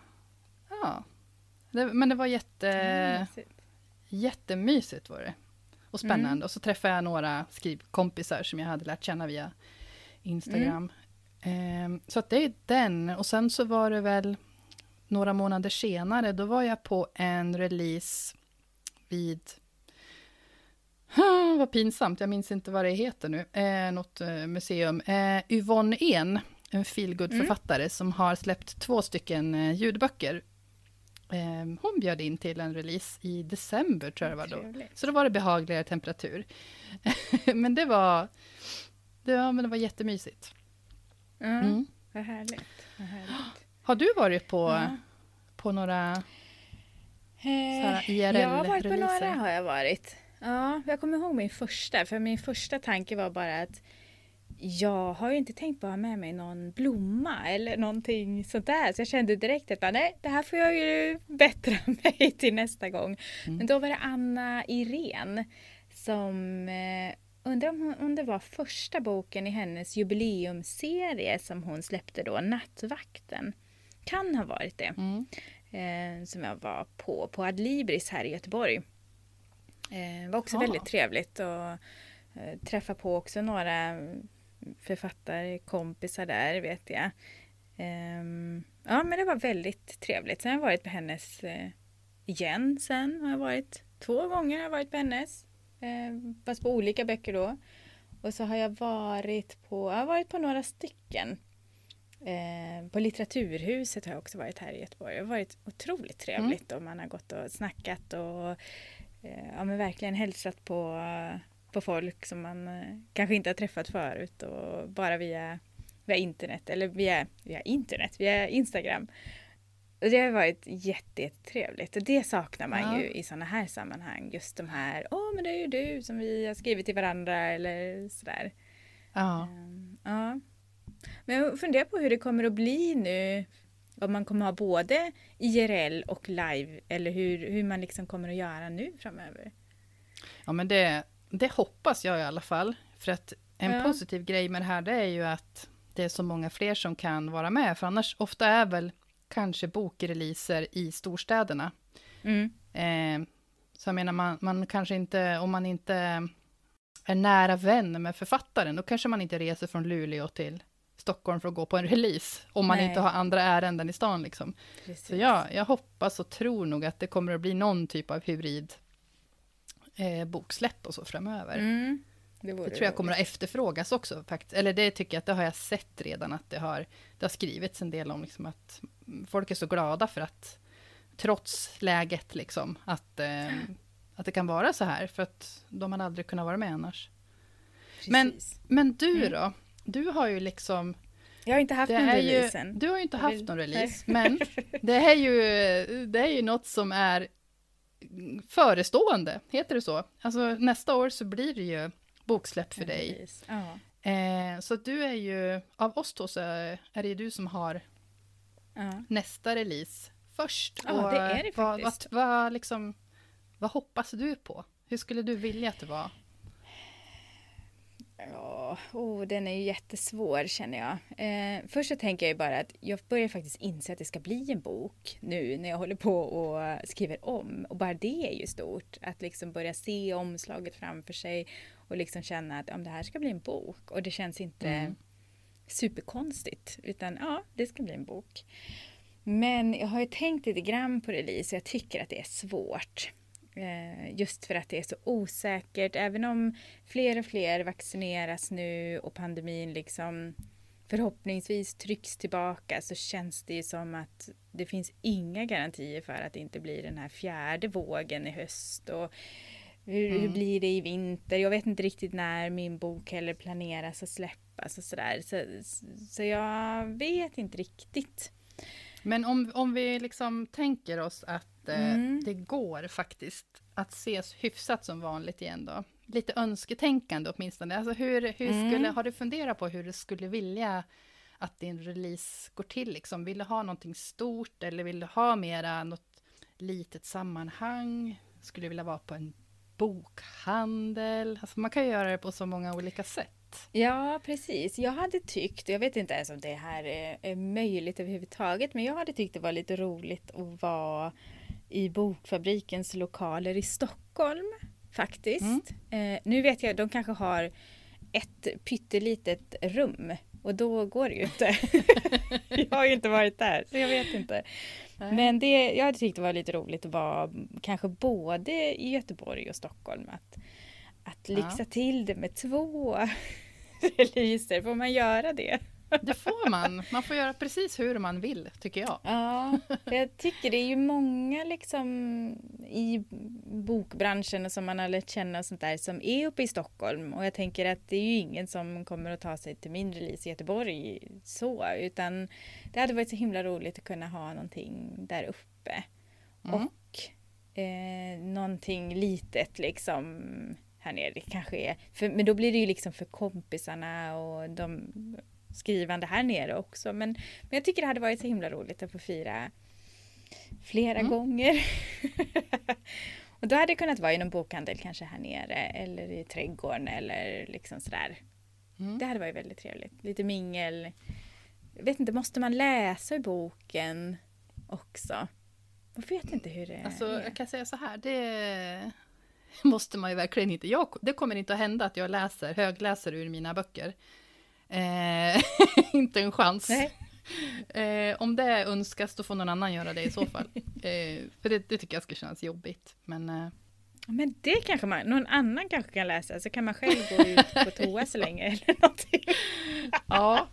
ja. Det, men det var jätte... Mm, Jättemysigt var det. Och spännande. Mm. Och så träffade jag några skrivkompisar som jag hade lärt känna via Instagram. Mm. Eh, så att det är den. Och sen så var det väl några månader senare, då var jag på en release vid... vad pinsamt, jag minns inte vad det heter nu. Eh, något eh, museum. Eh, Yvonne En, en feelgood-författare mm. som har släppt två stycken eh, ljudböcker Ehm, hon bjöd in till en release i december, tror jag det var då. Så då var det behagligare temperatur. men det var, det var, men det var jättemysigt. Mm. Mm. Vad, härligt. Vad härligt. Har du varit på, ja. på några IRL-releaser? Jag har varit på några, har jag varit. Ja, jag kommer ihåg min första, för min första tanke var bara att jag har ju inte tänkt på att ha med mig någon blomma eller någonting sånt där. Så jag kände direkt att nej, det här får jag ju bättra mig till nästa gång. Mm. Men då var det Anna Irene som eh, Undrar om, om det var första boken i hennes jubileumsserie som hon släppte då, Nattvakten. Kan ha varit det. Mm. Eh, som jag var på, på Adlibris här i Göteborg. Eh, var också ja. väldigt trevligt och eh, träffa på också några författarkompisar där vet jag. Um, ja men det var väldigt trevligt. Sen har jag varit på hennes uh, igen sen. Har jag varit två gånger har jag varit på hennes. Uh, fast på olika böcker då. Och så har jag varit på, jag har varit på några stycken. Uh, på Litteraturhuset har jag också varit här i Göteborg. Det har varit otroligt trevligt mm. och man har gått och snackat och ja, men verkligen hälsat på på folk som man eh, kanske inte har träffat förut och bara via, via internet eller via, via internet, via Instagram. Och det har varit jättetrevligt och det saknar man ja. ju i sådana här sammanhang. Just de här, åh oh, men det är ju du som vi har skrivit till varandra eller sådär. Ja. Um, ja. Men jag funderar på hur det kommer att bli nu. Om man kommer ha både IRL och live eller hur, hur man liksom kommer att göra nu framöver. Ja men det, det hoppas jag i alla fall. För att en ja. positiv grej med det här, det är ju att det är så många fler som kan vara med. För annars, ofta är väl kanske bokreleaser i storstäderna. Mm. Eh, så jag menar, man, man kanske inte, om man inte är nära vän med författaren, då kanske man inte reser från Luleå till Stockholm för att gå på en release, om man Nej. inte har andra ärenden i stan. Liksom. Så ja, jag hoppas och tror nog att det kommer att bli någon typ av hybrid eh, boksläpp och så framöver. Mm. Det, det, tror jag kommer att efterfrågas också. Faktiskt. Eller det tycker jag att det har jag sett redan att det har, det har skrivits en del om liksom att folk är så glada för att trots läget liksom att, eh, att det kan vara så här för att de hade aldrig kunnat vara med annars. Men, men du mm. då? Du har ju liksom jag har inte haft någon release än. Du har ju inte haft någon release, men det är, ju, det är ju något som är förestående, heter det så? Alltså nästa år så blir det ju boksläpp för dig. Ja. Eh, så du är ju, av oss två så är det ju du som har ja. nästa release först. Ja, och det är det vad, faktiskt. Vad, vad, liksom, vad hoppas du på? Hur skulle du vilja att det var? Ja, oh, den är ju jättesvår känner jag. Eh, först så tänker jag bara att jag börjar faktiskt inse att det ska bli en bok nu när jag håller på och skriver om. Och bara det är ju stort. Att liksom börja se omslaget framför sig och liksom känna att om det här ska bli en bok. Och det känns inte mm. superkonstigt. Utan ja, det ska bli en bok. Men jag har ju tänkt lite grann på release och jag tycker att det är svårt. Eh, just för att det är så osäkert. Även om fler och fler vaccineras nu och pandemin liksom förhoppningsvis trycks tillbaka så känns det ju som att det finns inga garantier för att det inte blir den här fjärde vågen i höst. Och hur, mm. hur blir det i vinter? Jag vet inte riktigt när min bok heller planeras att släppas och sådär. Så, så jag vet inte riktigt. Men om, om vi liksom tänker oss att eh, mm. det går faktiskt att ses hyfsat som vanligt igen då. Lite önsketänkande åtminstone. Alltså hur, hur skulle, mm. Har du funderat på hur du skulle vilja att din release går till? Liksom? Vill du ha någonting stort eller vill du ha mera något litet sammanhang? Skulle du vilja vara på en bokhandel? Alltså man kan göra det på så många olika sätt. Ja, precis. Jag hade tyckt, jag vet inte ens om det här är, är möjligt överhuvudtaget, men jag hade tyckt det var lite roligt att vara i Bokfabrikens lokaler i Stockholm faktiskt. Mm. Eh, nu vet jag, de kanske har ett pyttelitet rum och då går det ju inte. jag har ju inte varit där, så jag vet inte. Nej. Men det, jag hade tyckt det var lite roligt att vara kanske både i Göteborg och Stockholm. Att, att lyxa ja. till det med två releaser, får man göra det? Det får man. Man får göra precis hur man vill, tycker jag. Ja, jag tycker det är ju många liksom i bokbranschen som man har lärt känna och sånt där som är uppe i Stockholm. Och jag tänker att det är ju ingen som kommer att ta sig till min release i Göteborg så, utan det hade varit så himla roligt att kunna ha någonting där uppe. Mm. Och eh, någonting litet liksom här nere. Det kanske är, för, men då blir det ju liksom för kompisarna och de skrivande här nere också. Men, men jag tycker det hade varit så himla roligt att få fira flera mm. gånger. och då hade det kunnat vara i någon bokhandel kanske här nere eller i trädgården eller liksom sådär. Mm. Det hade varit väldigt trevligt. Lite mingel. Jag vet inte, måste man läsa i boken också? Jag vet inte hur det är. Alltså, jag kan säga så här, det måste man ju verkligen inte. Jag, det kommer inte att hända att jag läser, högläser ur mina böcker. Eh, inte en chans. Eh, om det önskas, då får någon annan göra det i så fall. Eh, för det, det, tycker jag skulle kännas jobbigt. Men, eh. men det kanske man, någon annan kanske kan läsa, så kan man själv gå ut på toa så länge eller någonting. ja.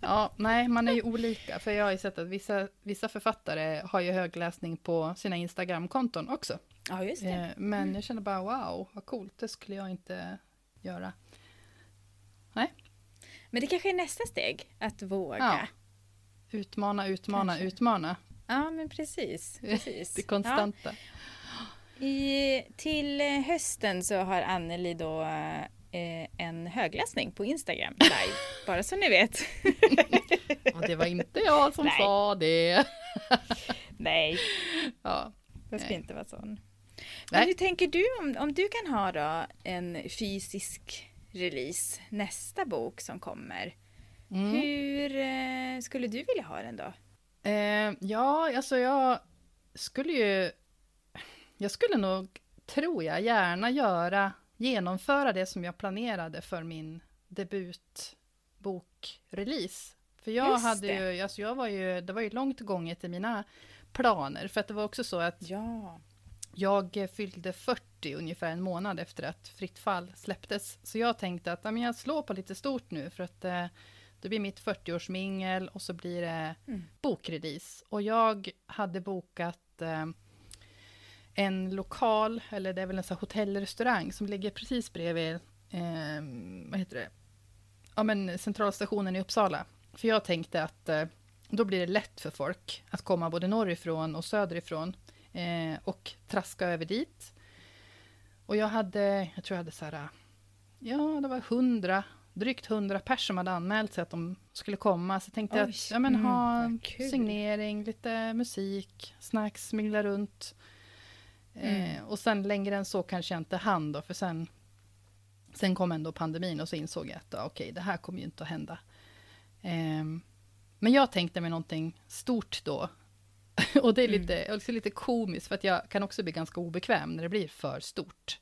ja, nej, man är ju olika. För jag har ju sett att vissa, vissa författare har ju högläsning på sina Instagram-konton också. Ja, just det. Eh, men jag känner bara wow, vad coolt, det skulle jag inte göra. Nej. Men det kanske är nästa steg, att våga. Ja. Utmana, utmana, kanske. utmana. Ja, men precis. precis. det konstanta. Ja. I, till hösten så har Anneli då eh, en högläsning på Instagram live, bara så ni vet. ja, det var inte jag som Nej. sa det. Nej, ja. det ska inte vara sån. Men hur tänker du om, om du kan ha då en fysisk release, nästa bok som kommer. Mm. Hur eh, skulle du vilja ha den då? Eh, ja, alltså jag skulle ju... Jag skulle nog, tror jag, gärna göra, genomföra det som jag planerade för min debutbokrelease. För jag Just hade ju, alltså jag var ju, det var ju långt gånget i mina planer, för att det var också så att ja. Jag fyllde 40 ungefär en månad efter att Fritt fall släpptes. Så jag tänkte att ja, men jag slår på lite stort nu för att eh, det blir mitt 40-årsmingel och så blir det mm. bokrelease. Och jag hade bokat eh, en lokal, eller det är väl en sån hotellrestaurang som ligger precis bredvid, eh, vad heter det, ja men centralstationen i Uppsala. För jag tänkte att eh, då blir det lätt för folk att komma både norrifrån och söderifrån eh, och traska över dit. Och jag hade, jag tror jag hade så här, ja det var hundra, drygt hundra personer som hade anmält sig att de skulle komma. Så jag tänkte Oj, att ja, men, mm, ha signering, lite musik, snacks, mingla runt. Mm. Eh, och sen längre än så kanske jag inte hann då, för sen Sen kom ändå pandemin och så insåg jag att okej, okay, det här kommer ju inte att hända. Eh, men jag tänkte mig någonting stort då. och det är lite, mm. också lite komiskt, för att jag kan också bli ganska obekväm när det blir för stort.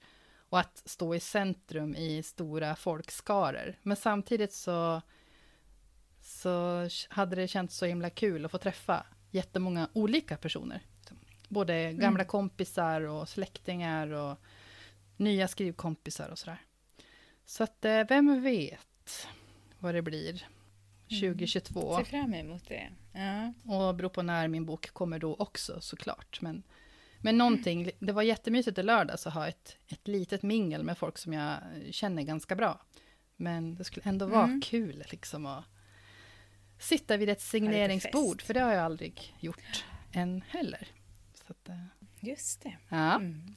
Och att stå i centrum i stora folkskaror. Men samtidigt så, så hade det känts så himla kul att få träffa jättemånga olika personer. Både gamla mm. kompisar och släktingar och nya skrivkompisar och sådär. Så att eh, vem vet vad det blir 2022. Mm. Ser fram emot det. Ja. Och beror på när min bok kommer då också såklart. Men, men någonting, det var jättemysigt i lördags att ha ett, ett litet mingel med folk som jag känner ganska bra. Men det skulle ändå vara mm. kul liksom att sitta vid ett signeringsbord, för det har jag aldrig gjort än heller. Att, eh, Just det. Ja. Mm.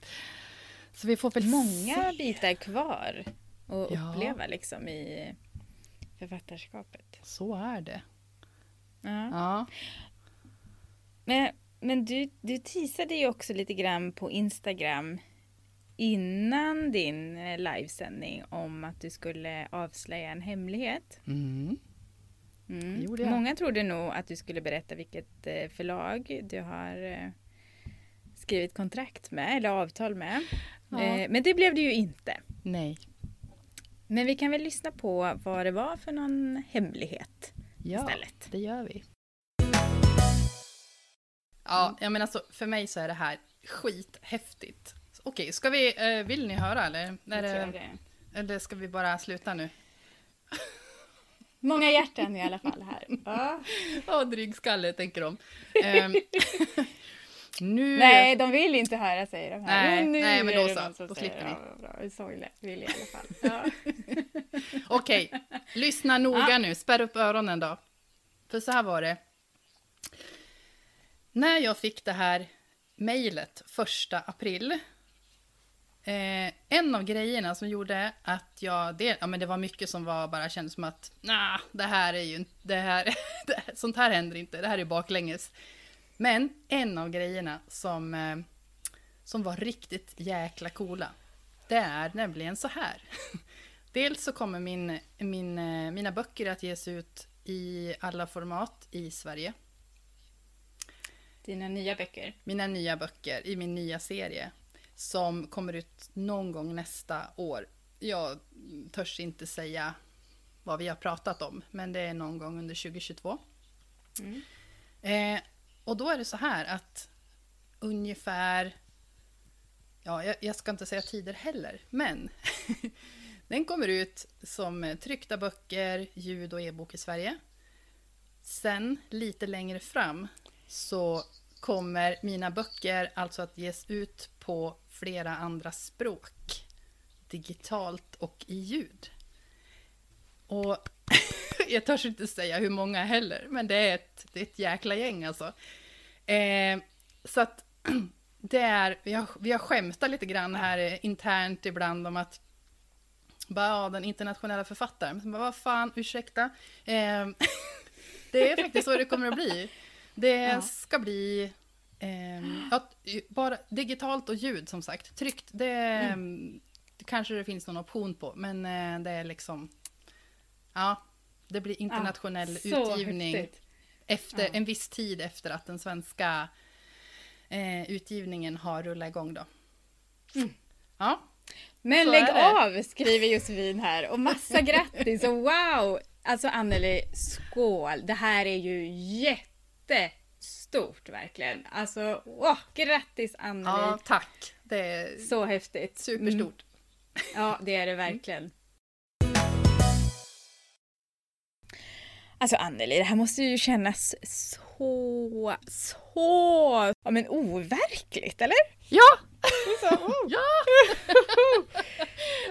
Så vi får väl Många se. bitar kvar att ja. uppleva liksom i författarskapet. Så är det. Ja. ja. Men, men du, du teasade ju också lite grann på Instagram innan din eh, livesändning om att du skulle avslöja en hemlighet. Mm. Mm. Många trodde nog att du skulle berätta vilket eh, förlag du har skrivit kontrakt med eller avtal med. Ja. Eh, men det blev det ju inte. Nej. Men vi kan väl lyssna på vad det var för någon hemlighet ja, istället. det gör vi. Ja, jag menar alltså för mig så är det här skithäftigt. Okej, ska vi, eh, vill ni höra eller? Är det, det. Eller ska vi bara sluta nu? Många hjärtan i alla fall här. Ja, oh, drygskalle tänker de. Nu... Nej, de vill inte höra säger de här. Nej, nu nej men då så. Då slipper ni. Ja, bra. Sorgligt vill i alla fall. Ja. Okej, lyssna noga ja. nu. Spärr upp öronen då. För så här var det. När jag fick det här mejlet första april. Eh, en av grejerna som gjorde att jag, det, ja men det var mycket som var bara kändes som att, nah, det här är ju det här, det, sånt här händer inte, det här är baklänges. Men en av grejerna som, eh, som var riktigt jäkla coola, det är nämligen så här. Dels så kommer min, min, eh, mina böcker att ges ut i alla format i Sverige. Dina nya böcker? Mina nya böcker i min nya serie. Som kommer ut någon gång nästa år. Jag törs inte säga vad vi har pratat om, men det är någon gång under 2022. Mm. Eh, och då är det så här att ungefär, ja, jag, jag ska inte säga tider heller, men den kommer ut som tryckta böcker, ljud och e-bok i Sverige. Sen lite längre fram så kommer mina böcker alltså att ges ut på flera andra språk. Digitalt och i ljud. Och jag törs inte säga hur många heller, men det är ett, det är ett jäkla gäng alltså. Eh, så att det är, vi har, vi har skämtat lite grann här internt ibland om att bara, ja, den internationella författaren. Men vad fan, ursäkta. Eh, det är faktiskt så det kommer att bli. Det ja. ska bli eh, ja, bara digitalt och ljud som sagt. Tryckt, det, mm. det kanske det finns någon option på, men eh, det är liksom, ja, det blir internationell ja, utgivning. Häftigt efter, ja. en viss tid efter att den svenska eh, utgivningen har rullat igång då. Mm. Ja. Men Så lägg av skriver Josefin här och massa grattis och wow! Alltså Anneli, skål! Det här är ju jättestort verkligen. Alltså, åh, grattis Anneli! Ja, tack! Det är så häftigt. Superstort. Mm. Ja, det är det verkligen. Alltså Anneli, det här måste ju kännas så, så, ja men overkligt, eller? Ja! Så, oh. ja!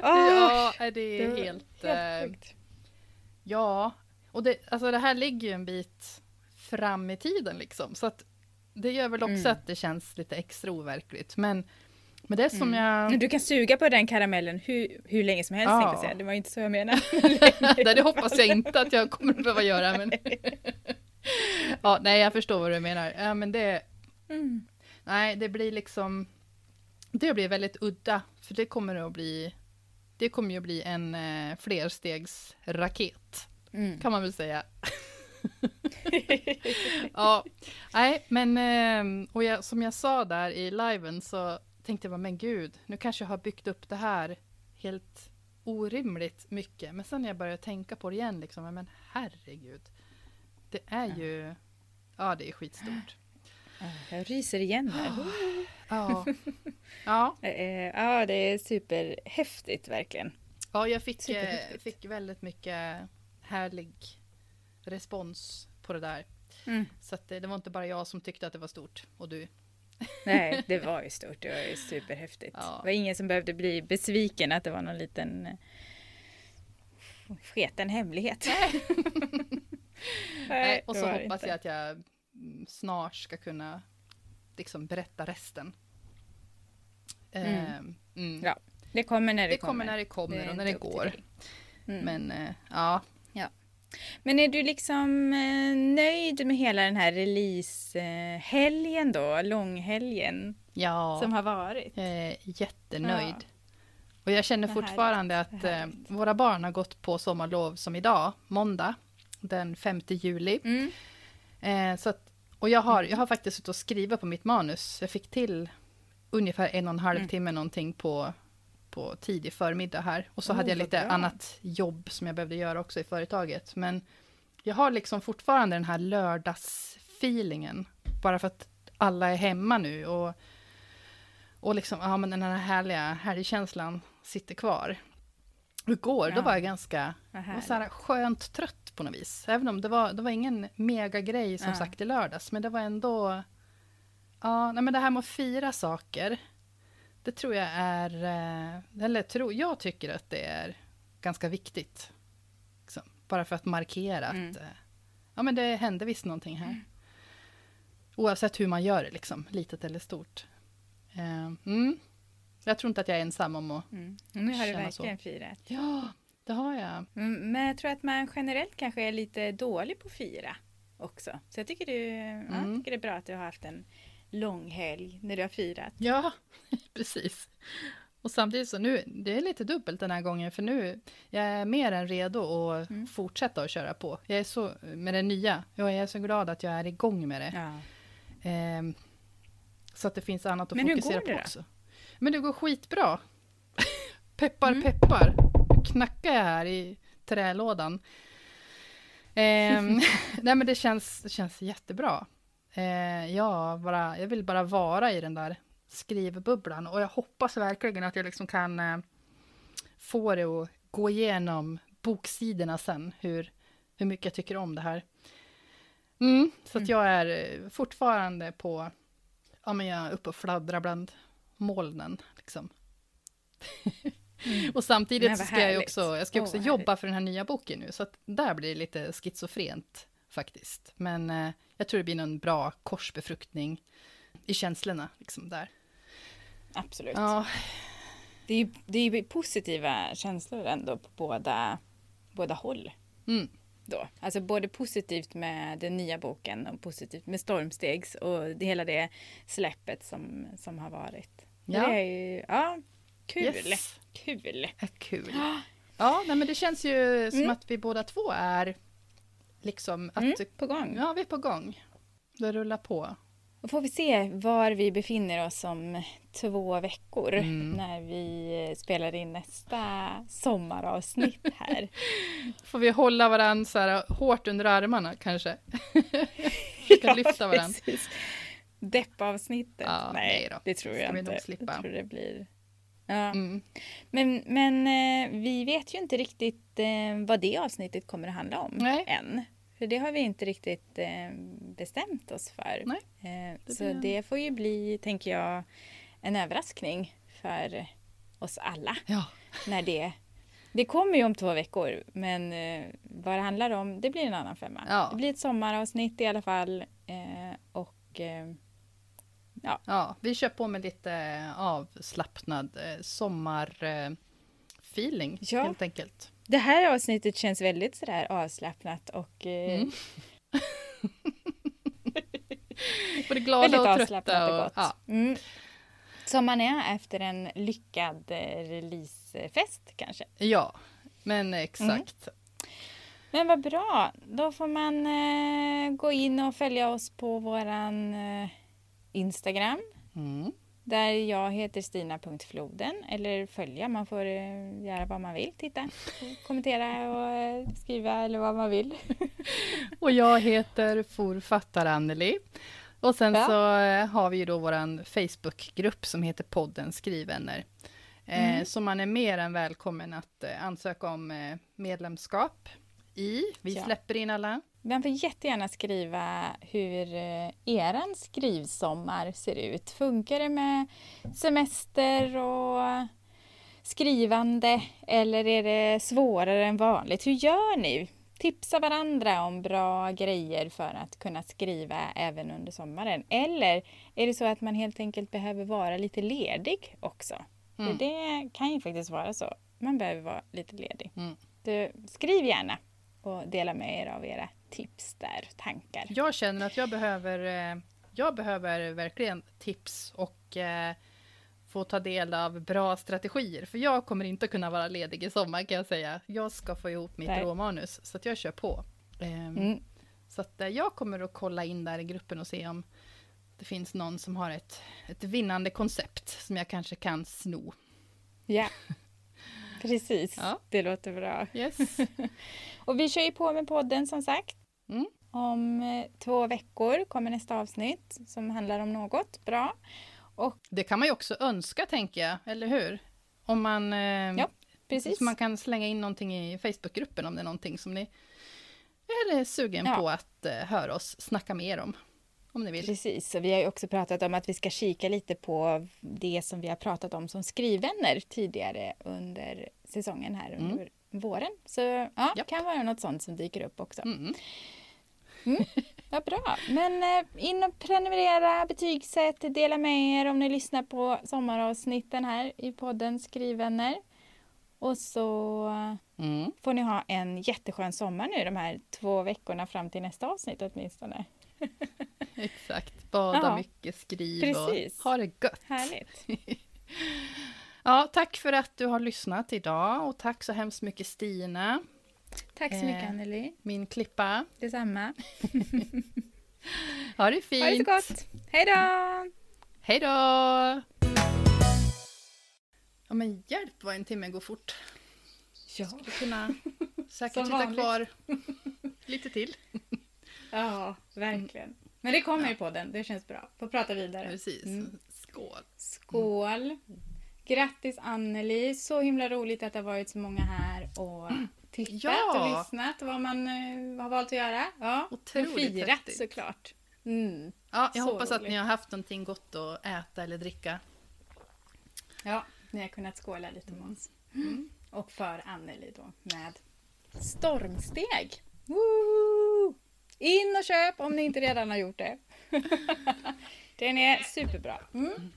oh, ja, det är det helt... helt äh, ja, och det, alltså det här ligger ju en bit fram i tiden liksom, så att det gör väl också mm. att det känns lite extra overkligt. Men men det som mm. jag... Du kan suga på den karamellen hur, hur länge som helst, ja. jag Det var inte så jag menade. nej, det hoppas jag inte att jag kommer att behöva göra. Men... ja, nej, jag förstår vad du menar. Ja, men det... Mm. Nej, det blir liksom... Det blir väldigt udda, för det kommer att bli det kommer ju bli en eh, flerstegsraket. Mm. Kan man väl säga. ja, nej, men eh, och jag, som jag sa där i liven så tänkte jag, men gud, nu kanske jag har byggt upp det här helt orimligt mycket. Men sen när jag började tänka på det igen, liksom, men herregud. Det är ju, ja det är skitstort. Jag ryser igen här. Ja. ja. ja, det är superhäftigt verkligen. Ja, jag fick, eh, fick väldigt mycket härlig respons på det där. Mm. Så det, det, var inte bara jag som tyckte att det var stort och du. Nej, det var ju stort. Det var ju superhäftigt. Ja. Det var ingen som behövde bli besviken att det var någon liten eh, sketen hemlighet. Nej. Nej, och så hoppas jag att jag snart ska kunna liksom berätta resten. Mm. Eh, mm. Ja, det kommer när det, det kommer. kommer. när det kommer och när det går. Mm. Men eh, ja. ja. Men är du liksom eh, nöjd med hela den här releasehelgen då, långhelgen? Ja. Som har varit? Jag är jättenöjd. Ja. Och jag känner fortfarande att eh, våra barn har gått på sommarlov som idag, måndag, den 5 juli. Mm. Eh, så att, och jag har, jag har faktiskt suttit och skrivit på mitt manus. Jag fick till ungefär en och en halv mm. timme någonting på, på tidig förmiddag här. Och så oh, hade jag lite bra. annat jobb som jag behövde göra också i företaget. Men jag har liksom fortfarande den här lördagsfeelingen. Bara för att alla är hemma nu och, och liksom, ja men den här härliga helgkänslan sitter kvar. Igår, ja. då var jag ganska var så här skönt trött på något vis. Även om det var, det var ingen megagrej som ja. sagt i lördags, men det var ändå... Ja, nej, men det här med att fira saker, det tror jag är... Eh, eller tro, jag tycker att det är ganska viktigt. Liksom, bara för att markera mm. att eh, ja, men det hände visst någonting här. Mm. Oavsett hur man gör det, liksom, litet eller stort. Uh, mm. Jag tror inte att jag är ensam om att mm. Nu har du verkligen så. firat. Ja, det har jag. Mm, men jag tror att man generellt kanske är lite dålig på att fira också. Så jag tycker, du, mm. ja, jag tycker det är bra att du har haft en lång helg när du har firat. Ja, precis. Och samtidigt så nu, det är lite dubbelt den här gången, för nu jag är mer än redo att mm. fortsätta att köra på. Jag är så, med det nya, jag är så glad att jag är igång med det. Ja. Ehm, så att det finns annat att Men fokusera på också. Men det går skitbra. peppar, mm. peppar. Nu knackar jag här i trälådan. Eh, nej men det känns, det känns jättebra. Eh, ja, bara, jag vill bara vara i den där skrivbubblan och jag hoppas verkligen att jag liksom kan eh, få det att gå igenom boksidorna sen, hur, hur mycket jag tycker om det här. Mm, så att mm. jag är fortfarande på, ja men jag är uppe och fladdrar bland molnen. Liksom. Mm. och samtidigt ska jag också, jag ska också oh, jobba för den här nya boken nu, så att där blir det lite schizofrent faktiskt. Men eh, jag tror det blir någon bra korsbefruktning i känslorna, liksom där. Absolut. Ja. Det är det är positiva känslor ändå på båda, båda håll. Mm. Då. Alltså både positivt med den nya boken och positivt med Stormstegs och det, hela det släppet som, som har varit. Ja. Det är ju, ja, kul. Yes. Kul. Kul. Ja, nej, men det känns ju som mm. att vi båda två är liksom att, mm, på gång. Ja, vi är på gång. Det rullar på. Då får vi se var vi befinner oss om två veckor mm. när vi spelar in nästa sommaravsnitt här. får vi hålla varandra så här hårt under armarna kanske? Försöka ja, lyfta varandra. Deppavsnittet? Ja, nej, då. det tror jag Ska inte. Jag tror det blir... Ja. Mm. Men, men eh, vi vet ju inte riktigt eh, vad det avsnittet kommer att handla om nej. än. För det har vi inte riktigt eh, bestämt oss för. Det så blir... det får ju bli, tänker jag, en överraskning för oss alla. Ja. När det det kommer ju om två veckor, men vad det handlar om, det blir en annan femma. Ja. Det blir ett sommaravsnitt i alla fall. Och Ja. ja, vi kör på med lite eh, avslappnad eh, sommarfeeling eh, ja. helt enkelt. Det här avsnittet känns väldigt sådär avslappnat och mm. Både glada och trötta. Och, och ja. mm. Som man är efter en lyckad releasefest kanske. Ja, men exakt. Mm. Men vad bra. Då får man eh, gå in och följa oss på våran eh, Instagram. Mm. Där jag heter Stina.floden. Eller följa, man får eh, göra vad man vill. Titta, kommentera och eh, skriva eller vad man vill. och jag heter forfattar Anneli. Och sen ja. så eh, har vi ju då våran Facebookgrupp som heter podden Skrivvänner. Eh, mm. Så man är mer än välkommen att ansöka om medlemskap i. Vi ja. släpper in alla. Man får jättegärna skriva hur eran skrivsommar ser ut. Funkar det med semester och skrivande eller är det svårare än vanligt? Hur gör ni? tipsa varandra om bra grejer för att kunna skriva även under sommaren. Eller är det så att man helt enkelt behöver vara lite ledig också? Mm. Det kan ju faktiskt vara så. Man behöver vara lite ledig. Mm. Du, skriv gärna och dela med er av era tips där, tankar. Jag känner att jag behöver, eh, jag behöver verkligen tips och eh, få ta del av bra strategier. För jag kommer inte kunna vara ledig i sommar kan jag säga. Jag ska få ihop mitt Nej. råmanus, så att jag kör på. Um, mm. Så att uh, jag kommer att kolla in där i gruppen och se om det finns någon som har ett, ett vinnande koncept som jag kanske kan sno. Ja, precis. Ja. Det låter bra. Yes. och vi kör ju på med podden som sagt. Mm. Om eh, två veckor kommer nästa avsnitt som handlar om något bra. Och, det kan man ju också önska, tänker jag, eller hur? Om man, eh, ja, precis. Så man kan slänga in någonting i Facebookgruppen om det är någonting som ni är sugen ja. på att eh, höra oss snacka mer om. Om ni vill. Precis, och vi har ju också pratat om att vi ska kika lite på det som vi har pratat om som skrivvänner tidigare under säsongen här under mm. våren. Så ja, det kan vara något sånt som dyker upp också. Mm. Mm. Vad bra. Men eh, in och prenumerera, betygsätt, dela med er om ni lyssnar på sommaravsnitten här i podden Skrivvänner. Och så mm. får ni ha en jätteskön sommar nu de här två veckorna fram till nästa avsnitt åtminstone. Exakt, bada ja, mycket, skriv precis. och ha det gött. Härligt. ja, tack för att du har lyssnat idag och tack så hemskt mycket Stina Tack så mycket eh, Anneli. Min klippa. Detsamma. ha det fint. Ha det så gott. Hej då! Hej då! Ja men hjälp vad en timme går fort. Ja. Skulle kunna säkert sitta kvar lite till. Ja, verkligen. Men det kommer ju på den, det känns bra. Får prata vidare. Precis. Mm. Skål! Skål! Grattis Anneli, så himla roligt att det har varit så många här och tittat ja. och lyssnat vad man uh, har valt att göra. Ja, Otroligt och firat häftigt. såklart. Mm. Ja, jag så hoppas roligt. att ni har haft någonting gott att äta eller dricka. Ja, ni har kunnat skåla lite oss. Mm. Och för Anneli då med stormsteg. Woo! In och köp om ni inte redan har gjort det. Den är superbra. Mm.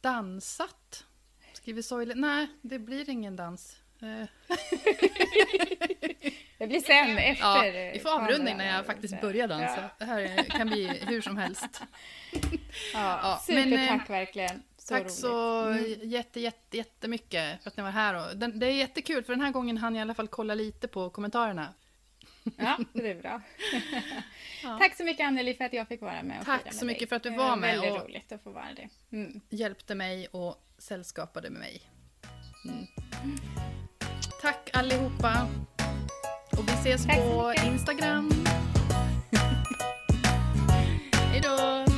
Dansat Skriver sorgligt. Nej, det blir ingen dans. Eh. det blir sen efter. Ja, vi får avrundning när jag faktiskt börjar dansa. Ja. Det här kan bli hur som helst. Ja, ja supertack verkligen. Så tack roligt. så mm. jätte, jätte, jättemycket för att ni var här. Och det är jättekul för den här gången hann jag i alla fall kolla lite på kommentarerna. Ja, det är bra. ja. Tack så mycket Anneli för att jag fick vara med. Och Tack så mycket dig. för att du var med. Det var väldigt roligt att få vara det. Mm. Hjälpte mig och sällskapade med mig. Mm. Tack allihopa! Och vi ses Tack på Instagram. Hej då!